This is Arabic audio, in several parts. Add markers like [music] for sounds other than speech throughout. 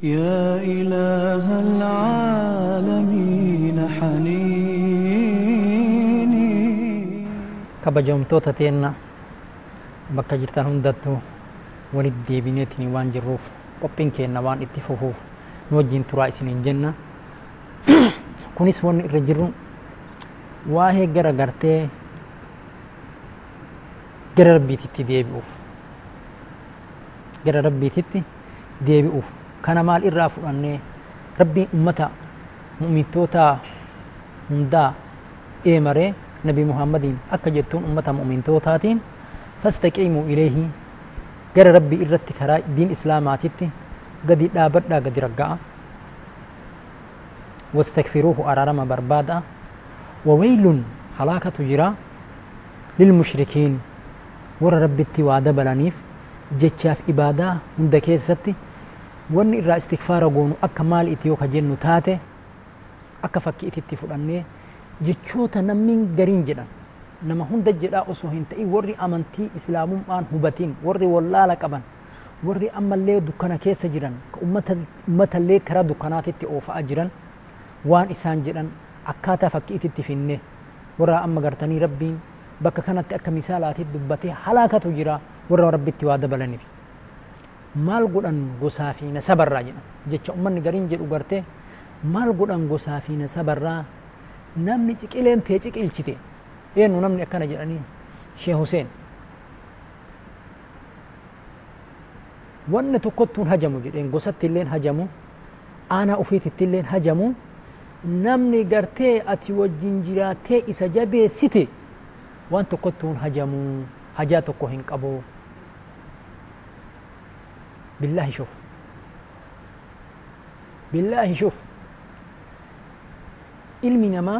يا إله العالمين حنيني كبجمتوتا تينا bakka jirtan hundattuu walitti deebineetiin waan jirruuf qophiin keenna waan itti fufuuf nu wajjin turaa isiniin jenna [coughs] kunis wanni irra jirru waahee gara gartee gara rabbiititti deebi'uuf gara rabbiititti deebi'uuf كان مال إرافو أني ربي أمتا مؤمنتوتا هندا إيمري نبي محمدين أكا جتون أمتا مؤمنتوتاتين فاستقيموا إليه قر ربي إرات كرا دين إسلاماتي قد دابت قد رقع واستكفروه أرارما بربادا وويل حلاكة جرا للمشركين ور ربي التوادة بلانيف جتشاف إبادة من دكيستي wanni irraa istikfaara goonu akka maal itti yoo ka jennu taate akka fakkii ititti fudhannee jechoota namni gariin jedhan nama hunda jedhaa osoo hin ta'in warri amantii islaamummaan hubatiin warri wallaala qaban warri ammallee dukkana keessa jiran ummatallee karaa dukkanaatitti oofa'aa jiran waan isaan jedhan akkaataa fakkii ititti finne warra amma gartanii rabbiin bakka kanatti akka misaalaatiif dubbatee halaakatu jira warra rabbitti waa dabalaniif maal godhan gosaa fi na sabarraa jedhan jecha ummanni gariin jedhu gartee maal godhan gosaa fi na sabarraa namni ciqileen tee ciqilchite eenyu namni akkana jedhanii shee huseen wanni tokkottuun hajamu jedheen gosatti illeen hajamu aanaa ufiititti illeen hajamu namni gartee ati wajjin jiraattee isa jabeessite waan tokkottuun hajamu hajaa tokko hin qabu بالله شوف بالله شوف علمي نما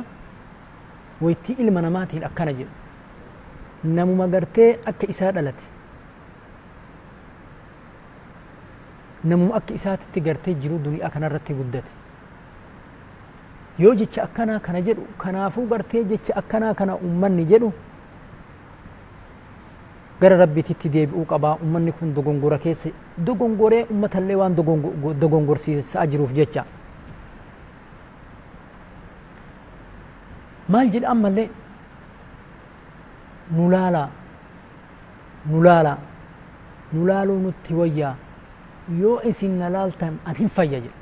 ويتي علم نماته الأكنج نمو ما قرتي أك إساد ألتي نمو أك إساد تقرتي جلود دوني أكنا رتي قدت يوجد أكنا كنجد كنافو قرتي جد أكنا كنا أمان نجدو gara rabbiititti deebi'uu qabaa ummanni kun dogongora keessa dogongoree ummatallee waan dogongorsiisaa jiruuf jecha maal jedha ammallee nu laalaa nu laalaa nu laaluu nutti wayyaa yoo isin na laaltan an hin fayya jedha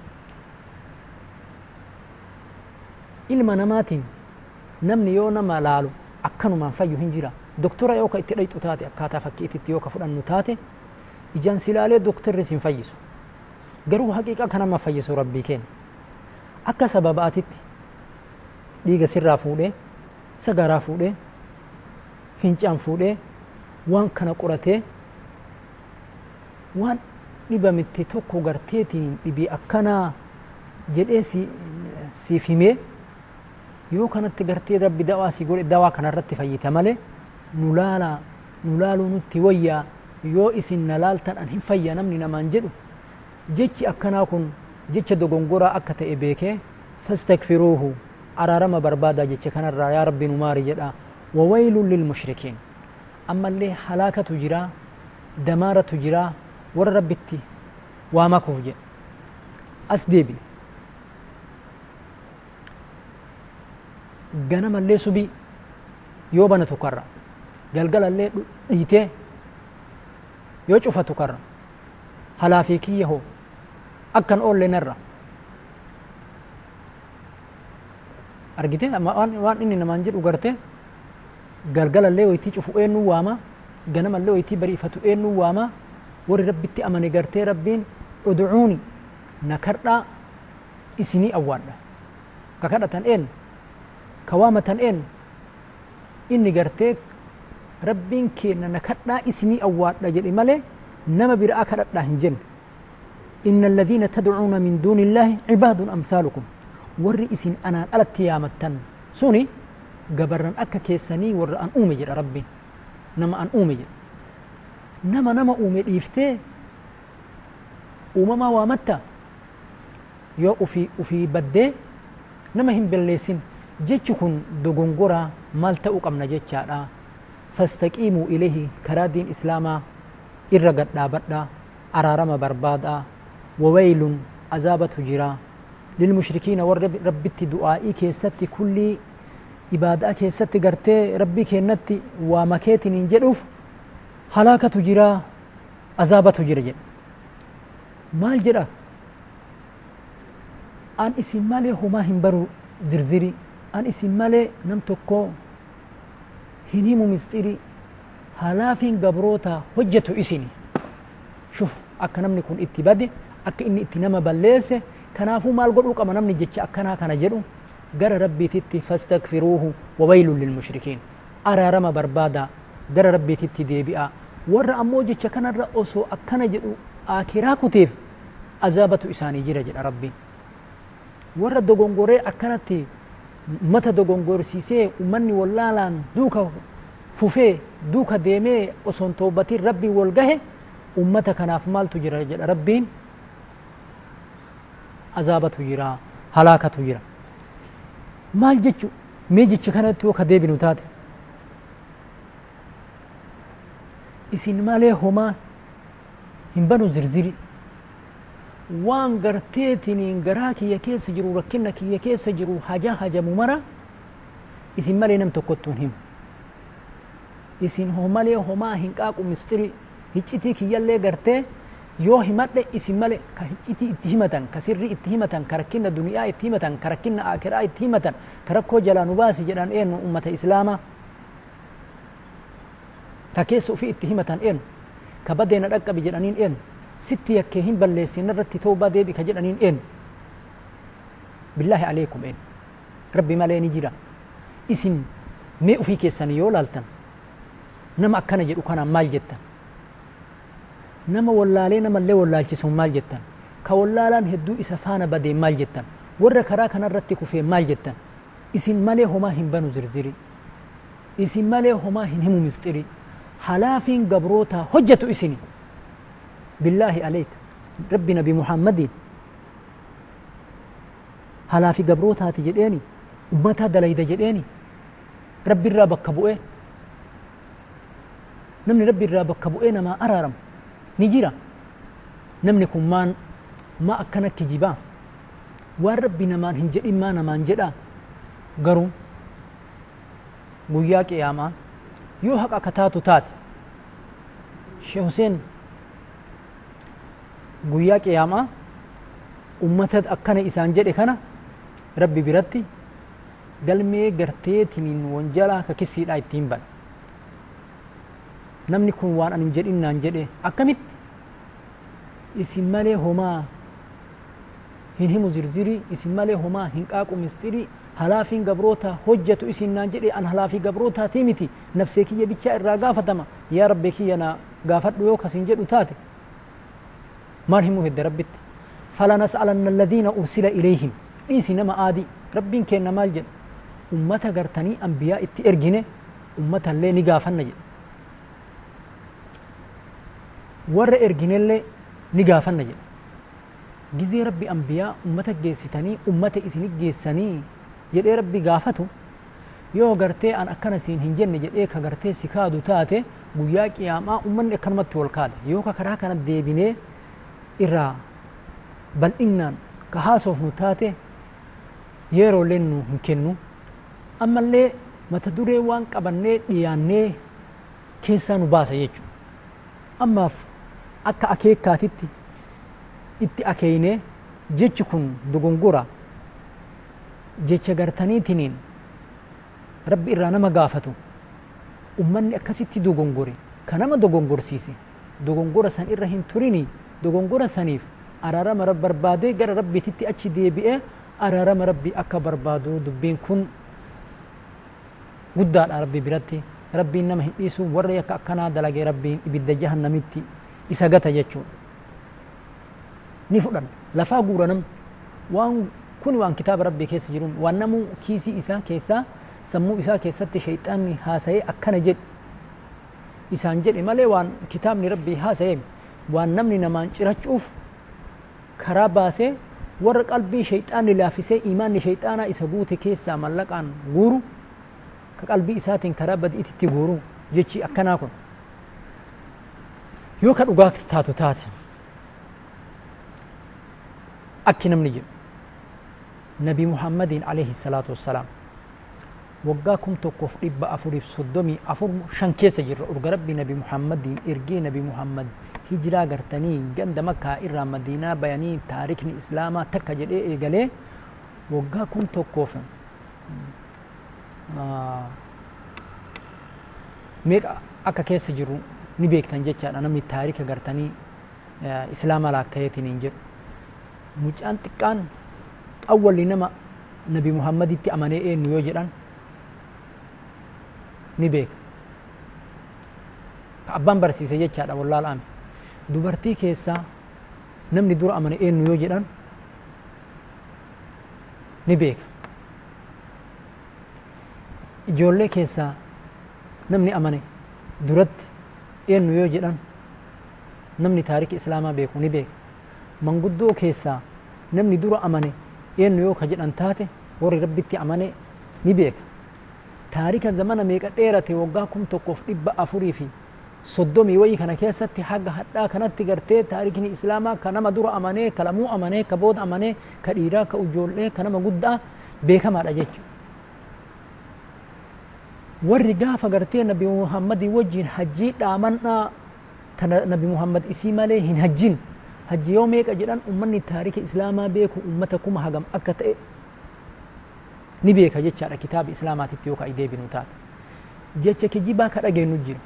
ilma namaatiin namni yoo nama laalu akkanumaan fayyu hin jira doktora yoo ka itti dhayxu taate akkaataa fakkiititti yoo ka fudhannu taate ijaan silaalee doktorri sin fayyisu garuu haqiiqa kanama fayyisu rabbii keenya akka sababaatitti dhiiga sirraa fuudhee sagaraa fuudhee fincaan fuudhee waan kana qoratee waan dhibamitte tokko garteetiin dhibii akkanaa jedhee siif himee yoo kanatti gartee rabbi dawaa si godhe dawaa kanarratti fayyita malee nulaala nulaaluu nutti wayyaa yoo isin nalaaltan an hin fayya namni namaan jedhu jechi akkanaa kun jecha dogongoraa akka ta'e beekee fastakfiruuhu araarama barbaada jecha kanarraa yaa rabbi nu maari jedha wawaylun lilmushrikiin ammallee halaakatu jiraa damaaratu jiraa warra rabbitti waamakuuf jedha as deebine ganamallee subii yoo bana tokko irraa galgalallee dhiitee yoo cufatu karra halaafii kiyya hoo akkan oolleen irra argite waan inni namaan jedhu gartee galgalallee waytii cufu eennu waama ganamallee waytii bariifatu eennu waama warri rabbitti amane gartee rabbiin udcuuni na kadhaa isinii awwaadha ka een ka een inni gartee rabbiin keenya nakadhaa isinii awwaadha jedhe malee nama biraa kadhadhaa hin jenne إن الذين تدعون من دون الله عباد أمثالكم ور أنا ألت يامتن سوني قبرا أكا كيساني ور أن أومجر ربي نما أن أومجر نما نما أومي إفتي أمما وامتا يو أفي أفي بدي نما هم بالليسين جيتشكن دوغنغورا مالتا أقمنا جيتشارا فاستقيموا إليه كرادين إسلاما إرقد دابدا أرارما بربادا وويل عذابة جرا للمشركين ورب ربتي دعائي كيستي كل إبادة كيستي قرتي ربي كينتي ومكيتي ننجلوف هلاكة جرا عذابة جرا ما الجرا أن اسم مالي هما هم برو زرزري أن اسم مالي نم هنيمو مستيري هلافين قبروتا هجة إسني شوف أكا نمني كون اتبادي أكا إني اتنما بلسي كنافو مال قلو كما نمني جتش أكنا كان جدو قر ربي تتي فاستكفروه وويل للمشركين أرى رما بربادا قر ربي تتي دي بئا ور أمو جتش كان رأسو أكنا جدو آكراكو تيف أزابة إساني جرى جرى ربي ور دقون قري أكنتي mata dogongorsiisee ummanni wallaalaan duuka fufee duuka deemee osoon toobatiin rabbiin wal gahe ummata kanaaf maaltu jira jedha rabbiin azaabatu jira halaakatu jira maal jechu mee jecha kanatti yoo ka deebinu taate isin malee homaa hin banu zirziri وان ان غراك يا كيس جرو ركنك يا كيس جرو حاجة حاجة ممرة إذا ما لينم تقطنهم إذا هما لي هما هنكا كمستري هجتي كي يلا غرتي يو همت إذا ما لي كهجتي اتهمتان كسرري اتهمتان كركنا الدنيا اتهمتان كركنا آخرة اتهمتان كركو جل نباسي جل إن أمة إسلامة كيس في اتهمتان إن كبدنا رك بجرانين إن sitti yakkee hin balleessin irratti toobaa deebika jedhaniin een billaahi aleekum een rabbi malee ni jira isin mee ufii keessan yoo laaltan nama akkana jedhu kanaan maal jettan nama wallaalee namallee wallaalchisuun maal jettan ka wallaalaan hedduu isa faana badee maal jettan warra karaa kanarratti kufee maal jettan isin malee homaa hin banu zirzirii isin malee homaa hin himu mistirii halaafiin gabrootaa hojjetu isinii بالله عليك ربنا بمحمد هلا في قبروتها تجديني أمتها دليد جديني ربي الرابك بؤين namni rabbi irraa bakka bu'ee namaa araarama ni jira namni kun maan maa akkana kijibaa waan rabbi namaan hin jedhin maa namaan jedhaa garuu guyyaa qiyaamaa yoo haqa akka taatu taate shee huseen guyyaa qiyaamaa ummata akkana isaan jedhe kana rabbi biratti galmee garteetiniin wanjalaa ka kisiidha ittiin bana namni kun waan anin jedhinnaan jedhe akkamitti isin malee homaa hin himu zirzirii isin malee homaa hin qaaqu mistirii halaafiin gabroota hojjetu isin naan jedhe an halaafii gabrootaati miti nafsee kiyya bichaa irraa gaafatama yaa rabbee kiyya na gaafadhu yoo kasin jedhu taate مال همو هد ربت فلنسألن الذين أرسل إليهم إيسي نما آدي ربين كين مال جن أمة غرتني أنبياء اتئرجنة أمة اللي نقافن جن ور إرجنة اللي نقافن جن جزي ربي أنبياء أمة جيستني أمة إسني جيسني جدي إيه ربي قافته yoo gartee an akkana siin hin jenne jedhee ka gartee si kaadu taate guyyaa qiyaamaa ummanni akkanumatti ol kaada yoo ka karaa kana deebinee irraa bal'inaan ka haasoof nu taate yerooleen nu hin kennu ammallee mata duree waan qabannee dhiyaannee keessaa nu baasa jechuudha ammaaf akka akeekatitti itti akeeyne jechi kun dogongora jecha gartaniitiniin rabbi irraa nama gaafatu ummanni akkasitti dogongore ka nama dogongorsiise dogongora san irra hin turinii دغنغورا سنيف ارارا مرب بربادي غير ربي تتي أتشي دي بي ارارا مربي أكا بربادو دبين كون قدال ربي براتي ربي إنما هنئيسو وريا كا كانا دلاغي ربي إبدا جهنمتي إسا قتا جتشون نفرن لفا قورنم وان كون وان كتاب ربي كيس جرون وانمو كيسي إسا كيسا سمو إسا كيسا تي شيطان هاسي أكنا جد إسان جد إمالي وان كتاب ني ربي هاسي waan namni namaan cirachuuf karaa baasee warra qalbii shayxaanni laafisee imaanni shayxaanaa isa guute keessaa mallaqaan guuru ka qalbii isaatiin karaa badi'ititti guuru jechi akkanaa kun yoo ka dhugaa taatu taate akki namni jedhu nabi muhammadiin alayhi salaatu wassalaam waggaa kum tokkoof dhibba afuriif soddomii afur shan keessa jirra urga rabbi nabi muhammadiin ergee nabi muhammad hijiraa gartanii ganda makkaa irraa madiinaa bayanii taarikni islaamaa takka jedhee eegalee waggaa kun tokkoof meeqa akka keessa jiru ni beektan jechaadha namni taarika gartanii islaama laakkayeetiin hin jedhu mucaan xiqqaan awwalli nama nabi muhammaditti amanee eenyu yoo jedhan ni beeka ka abbaan barsiise jechaadha wallaala'ame dubartii keessaa namni dura amane eenyu yoo jedhan ni beeka ijoollee keessaa namni amane duratti eenyu yoo jedhan namni taarikii islaamaa beeku ni beeka manguddoo keessaa namni dura amane eenyu yoo ka jedhan taate warri rabbitti amane ni beeka taarika zamana meeqa dheerate waggaa kum tokkoof dhibba afurii fi soddomii wayii kana keessatti haga hadhaa kanatti gartee taarikni islaamaa ka nama dura amanee ka lamuu amanee ka booda amanee ka dhiiraa ka ujoollee ka nama guddaa beekamaadha jechu warri gaafa gartee nabi muhammadii wajjiin hajjii dhaamannaa ka nabi muhammad isii malee hin hajjin hajji yoo meeqa jedhan ummanni taarika islaamaa beeku ummata kuma hagam akka ta'e ni beeka jechaadha kitaaba islaamaatitti yoo ka deebinu taate jecha kijibaa ka dhageenyu jira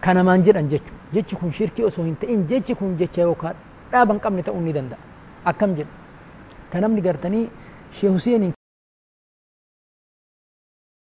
kanamaan jedhan jechu jechi kun shirkii osoo hin ta'in jechi kun jecha yookaan dhaaban qabne ta'uu ni danda'a akkam jedhu kanamni gartanii shee Huseen